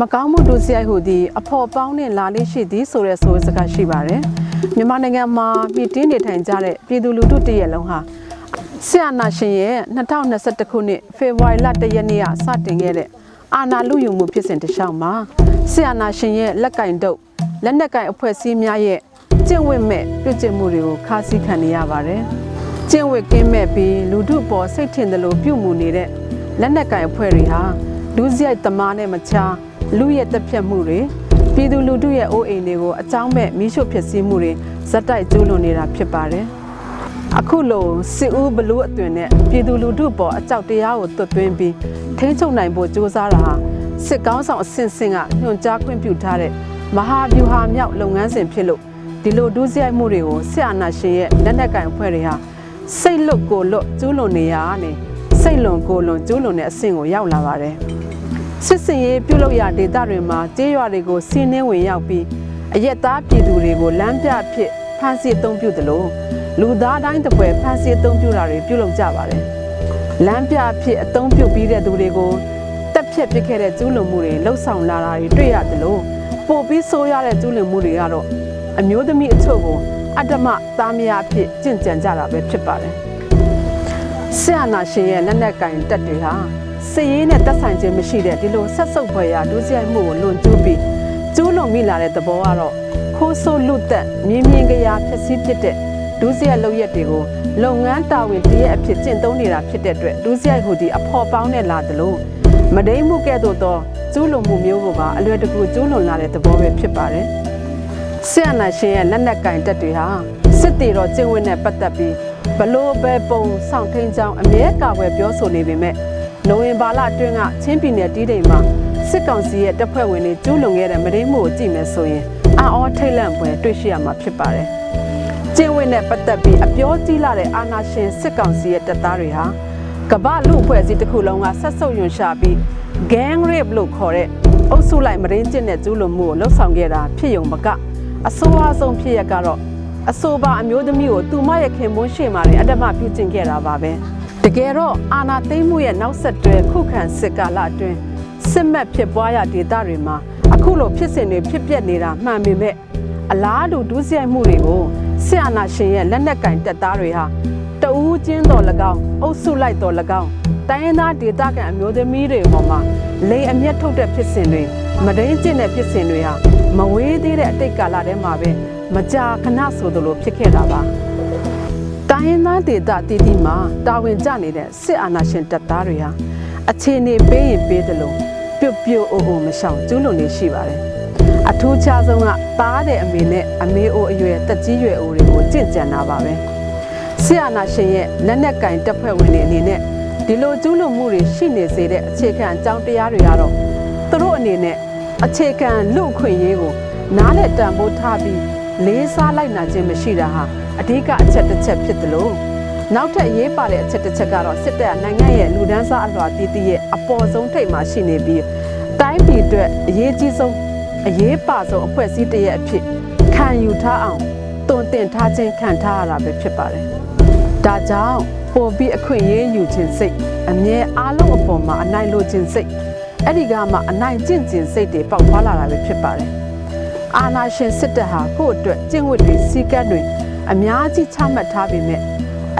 မကောင်းမှုတို့စရိုက်ဟုသည်အဖော်ပေါင်းနှင့်လာလေးရှိသည်ဆိုတဲ့ဆိုစကားရှိပါတယ်မြန်မာနိုင်ငံမှာပြည်တင်းနေထိုင်ကြတဲ့ပြည်သူလူထုတရက်လုံးဟာဆရာနာရှင်ရဲ့2021ခုနှစ်ဖေဖော်ဝါရီလ1ရက်နေ့ကစတင်ခဲ့တဲ့အာဏာလုယူမှုဖြစ်စဉ်တစ်လျှောက်မှာဆရာနာရှင်ရဲ့လက်ကင်တုပ်လက်နက်ကင်အဖွဲ့အစည်းများရဲ့ကျင့်ဝတ်မဲ့ပြုကျင့်မှုတွေကိုခါးစည်းခံနေရပါတယ် ကျင့်ဝတ်ကင်းမဲ့ပြီးလူထုပေါ်စိတ်ထင်သလိုပြုမှုနေတဲ့လက်နက်ကင်အဖွဲ့တွေဟာလူစရိုက်သမားနဲ့မချာလူရဲ့တက်ဖြတ်မှုတွေပြည်သူလူထုရဲ့အိုးအိမ်တွေကိုအကြောင်းမဲ့မိရှုဖြစ်စည်းမှုတွေဇက်တိုက်ကျူးလွန်နေတာဖြစ်ပါတယ်အခုလိုစစ်ဦးဘလူးအသွင်နဲ့ပြည်သူလူထုပေါ်အကြောက်တရားကိုသွတ်သွင်းပြီးထိန်းချုပ်နိုင်ဖို့ကြိုးစားတာဟာစစ်ကောင်းဆောင်အဆင့်ဆင့်ကညွှန်ကြားခွင့်ပြုထားတဲ့မဟာဗျူဟာမြောက်လုပ်ငန်းစဉ်ဖြစ်လို့ဒီလိုဒုစရိုက်မှုတွေကိုဆရာနာရှင်ရဲ့လက်နက်ကင်အဖွဲ့တွေဟာ စိတ်လွတ်ကိုလွတ်ကျူးလွန်နေရကနေစိတ်လွန်ကိုလွန်ကျူးလွန်တဲ့အဆင့်ကိုရောက်လာပါတယ်စစ်စင်ရေးပြုလုပ်ရာဒေသတွေမှာကျေးရွာတွေကိုစီးနှင်းဝင်ရောက်ပြီးအရက်သားပြည်သူတွေကိုလမ်းပြဖြစ်ဖမ်းဆီးအုံပြုသလိုလူသားတိုင်းတစ်ပွဲဖမ်းဆီးအုံပြုတာတွေပြုလုပ်ကြပါတယ်လမ်းပြဖြစ်အုံပြုပြီးတဲ့သူတွေကိုတက်ဖြတ်ပစ်ခဲ့တဲ့ကျူးလွန်မှုတွေလှုပ်ဆောင်လာတာတွေတွေ့ရတယ်လို့ပို့ပြီးဆိုးရတဲ့ကျူးလွန်မှုတွေကတော့အမျိုးသမီးအချို့ကို အတ္တမသားမယားအဖြစ်ကြင့်ကြံကြတာပဲဖြစ်ပါတယ်ဆရာနာရှင်ရဲ့လက်နက်ကင်တက်တွေဟာစစ်ရေးနဲ့တက်ဆိုင်ခြင်းမရှိတဲ့ဒီလိုဆက်ဆုပ်ဖွယ်ရာဒုစရိုက်မှုကိုလွန်ကျူးပြီးကျူးလွန်မိလာတဲ့သဘောကတော့ခိုးဆိုးလူသက်မြင်းမြင်းကြရာဖြစ်စည်းဖြစ်တဲ့ဒုစရိုက်လုပ်ရက်တွေကိုလုပ်ငန်းတာဝန်တည်းရဲ့အဖြစ်ကျင့်သုံးနေတာဖြစ်တဲ့အတွက်ဒုစရိုက်ဟူသည့်အဖော်ပေါင်းနဲ့လာတယ်လို့မဒိမှုကဲ့သို့သောကျူးလွန်မှုမျိုးကိုပါအလွယ်တကူကျူးလွန်လာတဲ့သဘောပဲဖြစ်ပါတယ် ဆရာနာရှင်ရဲ့လက်နက်ကင်တက်တွေဟာစစ်တီတော်ကျင့်ဝတ်နဲ့ပတ်သက်ပြီးဘလို့ပဲပုံဆောင်ထင်းကြောင်းအမြဲကာဝယ်ပြောဆိုနေပေမဲ့နိုဝင်ဘာလအတွင်းကချင်းပြည်နယ်တီးတိမ်မှာစစ်ကောင်စီရဲ့တပ်ဖွဲ့ဝင်တွေကျူးလွန်ခဲ့တဲ့မရင်းမှုကိုကြည့်မယ်ဆိုရင်အံ့ဩထိတ်လန့်ပွဲတွေ့ရှိရမှာဖြစ်ပါတယ်။ကျင်းဝင်းနဲ့ပတ်သက်ပြီးအပြောကြီးလာတဲ့အာနာရှင်စစ်ကောင်စီရဲ့တပ်သားတွေဟာကမ္ဘာလူအဖွဲ့အစည်းတစ်ခုလုံးကဆက်ဆုပ်ယွန်ရှာပြီး gang rape လို့ခေါ်တဲ့အုပ်စုလိုက်မရင်းကျင့်တဲ့ကျူးလွန်မှုကိုလှုပ်ဆောင်ခဲ့တာဖြစ်ယုံမက အဆိုးအဆုံးဖြစ်ရကတော့အဆိုပါအမျိုးသမီးကိုသူမရဲ့ခင်ပွန်းရှေ့မှာလည်းအတ္တမပြုကျင့်ခဲ့တာပါပဲတကယ်တော့အာနာသိမ့်မှုရဲ့နောက်ဆက်တွဲခုခံစစ်ကာလအတွင်းစစ်မှတ်ဖြစ်ပွားရဒေသတွေမှာအခုလိုဖြစ်စဉ်တွေဖြစ်ပျက်နေတာမှန်ပေမဲ့အလားတူဒုစရိုက်မှုတွေကိုဆရာနာရှင်ရဲ့လက်နက်ကင်တပ်သားတွေဟာတဦးချင်းတော်၎င်းအုပ်စုလိုက်တော်၎င်းတိုင်းရင်းသားဒေသခံအမျိုးသမီးတွေပေါ်မှာလိန်အမျက်ထုတ်တဲ့ဖြစ်စဉ်တွေမဒိန်ကျင့်တဲ့ဖြစ်စဉ်တွေဟာ မဝေးသေးတဲ့အတိတ်ကာလထဲမှာပဲမကြာခဏဆိုသလိုဖြစ်ခဲ့တာပါတိုင်းရင်းသားဒေသတည်တည်မှာတာဝန်ကျနေတဲ့စစ်အာဏာရှင်တပ်သားတွေဟာအခြေအနေပေးရင်ပေးတယ်လို့ပြုတ်ပြုတ်အိုအိုမရှောင်ကျူးလွန်နေရှိပါတယ်အထူးခြားဆုံးကသားတဲ့အမေနဲ့အမေအိုအရွယ်တက်ကြီးရွယ်အိုတွေကိုကြင့်ကြံတာပါပဲဆရာနာရှင်ရဲ့လက်နက်ကင်တပ်ဖွဲ့ဝင်တွေအနေနဲ့ဒီလိုကျူးလွန်မှုတွေရှိနေစေတဲ့အခြေခံအကြောင်းတရားတွေကတော့သူတို့အနေနဲ့ အခြေခံလူအခွင့်အရေးကိုနားနဲ့တန်ဖိုးထားပြီးလေးစားလိုက်နာခြင်းမရှိတာဟာအဓိကအချက်တစ်ချက်ဖြစ်တယ်လို့နောက်ထပ်အရေးပါတဲ့အချက်တစ်ချက်ကတော့စစ်တပ်နိုင်ငံရဲ့လူဒန်းစားအလွှာတည်တည်ရဲ့အပေါ်ဆုံးထိပ်မှာရှိနေပြီးတိုင်းပြည်အတွက်အရေးကြီးဆုံးအရေးပါဆုံးအဖွဲ့အစည်းတစ်ရဲ့အဖြစ်ခံယူထားအောင်တွင်တင်ထားခြင်းခံထားရတာပဲဖြစ်ပါတယ်။ဒါကြောင့်ပိုပြီးအခွင့်အရေးယူခြင်းစိတ်အမြဲအားလုံးအပေါ်မှာအနိုင်လိုခြင်းစိတ် အဲ့ဒီကမှအနိုင်ကျင့်ခြင်းစိတ်တွေပေါက်ဖွာလာတာပဲဖြစ်ပါတယ်။အာနာရှင်စစ်တပ်ဟာကိုယ့်အတွက်ကျင့်ဝတ်တွေစီကတ်တွေအများကြီးချမှတ်ထားပေမဲ့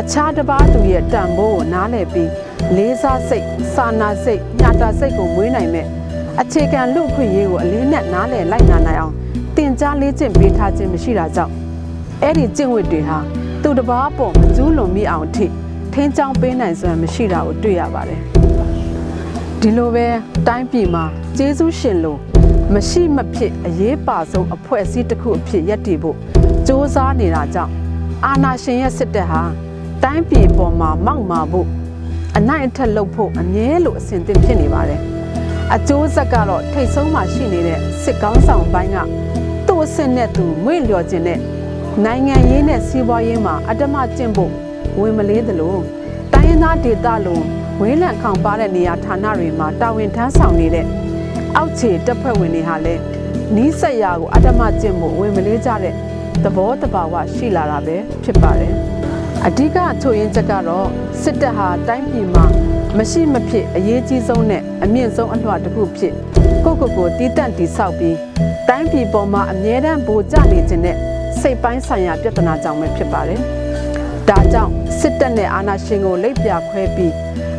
အခြားတစ်ပါးသူရဲ့တန်ဖိုးကိုနားလည်ပြီးလေးစားစိတ်စာနာစိတ်ညတာစိတ်ကိုမွေးနိုင်မဲ့အခြေခံလူခွင့်ရေးကိုအလေးနက်နားလည်လိုက်နာနိုင်အောင်တင် जा လေးကျင့်ပေးထားခြင်းမရှိတာကြောင့်အဲ့ဒီကျင့်ဝတ်တွေဟာသူတစ်ပါးပေါ်မကျူးလွန်မိအောင်အထိထင်းချောင်းပေးနိုင်စွမ်းမရှိတာကိုတွေ့ရပါတယ် ဒီလိုပဲတိုင်းပြည်မှာကျေးဇူးရှင်လို့မရှိမဖြစ်အရေးပါဆုံးအဖွဲ့အစည်းတစ်ခုအဖြစ်ရပ်တည်ဖို့စ조사နေတာကြောင့်အာနာရှင်ရဲ့စစ်တပ်ဟာတိုင်းပြည်ပေါ်မှာမောက်မာဖို့အနိုင်အထက်လုပ်ဖို့အမြဲလိုအစဉ်သင့်ဖြစ်နေပါတယ်အကျိုးဆက်ကတော့ထိတ်ဆုံးမှရှိနေတဲ့စစ်ကောင်းဆောင်ပိုင်းကသူ့အစ်စ်နဲ့သူမွေ့လျော်ခြင်းနဲ့နိုင်ငံရေးနဲ့စီးပွားရေးမှာအတ္တမကျင့်ဖို့ဝင်မလေးသလိုတိုင်းရင်းသားဒေသလုံး ဝင်းလံခေါင်ပါတဲ့နေရာဌာနတွေမှာတာဝန်ထမ်းဆောင်နေတဲ့အောက်ခြေတပ်ဖွဲ့ဝင်တွေဟာလည်းနီးစက်ရာကိုအတ္တမကျင့်ဖို့ဝင်မလေးကြတဲ့သဘောတဘာဝရှိလာတာပဲဖြစ်ပါတယ်အဓိကချို့ရင်းချက်ကတော့စစ်တပ်ဟာတိုင်းပြည်မှာမရှိမဖြစ်အရေးကြီးဆုံးနဲ့အမြင့်ဆုံးအလွှတ်တစ်ခုဖြစ်ကိုယ့်ကိုယ်ကိုတီးတန့်တီဆောက်ပြီးတိုင်းပြည်ပေါ်မှာအမြဲတမ်းဗိုလ်ကျနေခြင်းနဲ့စိတ်ပိုင်းဆိုင်ရာပြဿနာကြောင့်ပဲဖြစ်ပါတယ်။ဒါကြောင့်စစ် တပ်နဲ့အာဏာရှင်ကိုလိပ်ပြခွဲပြီး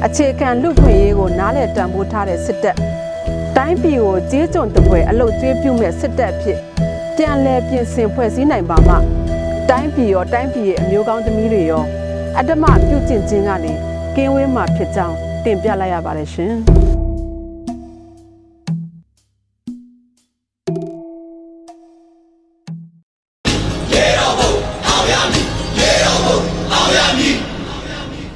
အခြေခံလူ့ခွင့်ရေးကိုနားလည်တံပိုးထားတဲ့စစ်တပ်တိုင်းပြည်ကိုကြေးကျွန်တပွဲအလုတ်ကျွေးပြုမဲ့စစ်တပ်အဖြစ်ပြန်လည်ပြင်ဆင်ဖွဲ့စည်းနိုင်ပါမှတိုင်းပြည်ရောတိုင်းပြည်ရဲ့အမျိုးကောင်းသမီးတွေရောအတ္တမပြုကျင့်ခြင်းကနေကင်းဝေးမှာဖြစ်ကြောင်းတင်ပြလိုက်ရပါတယ်ရှင်။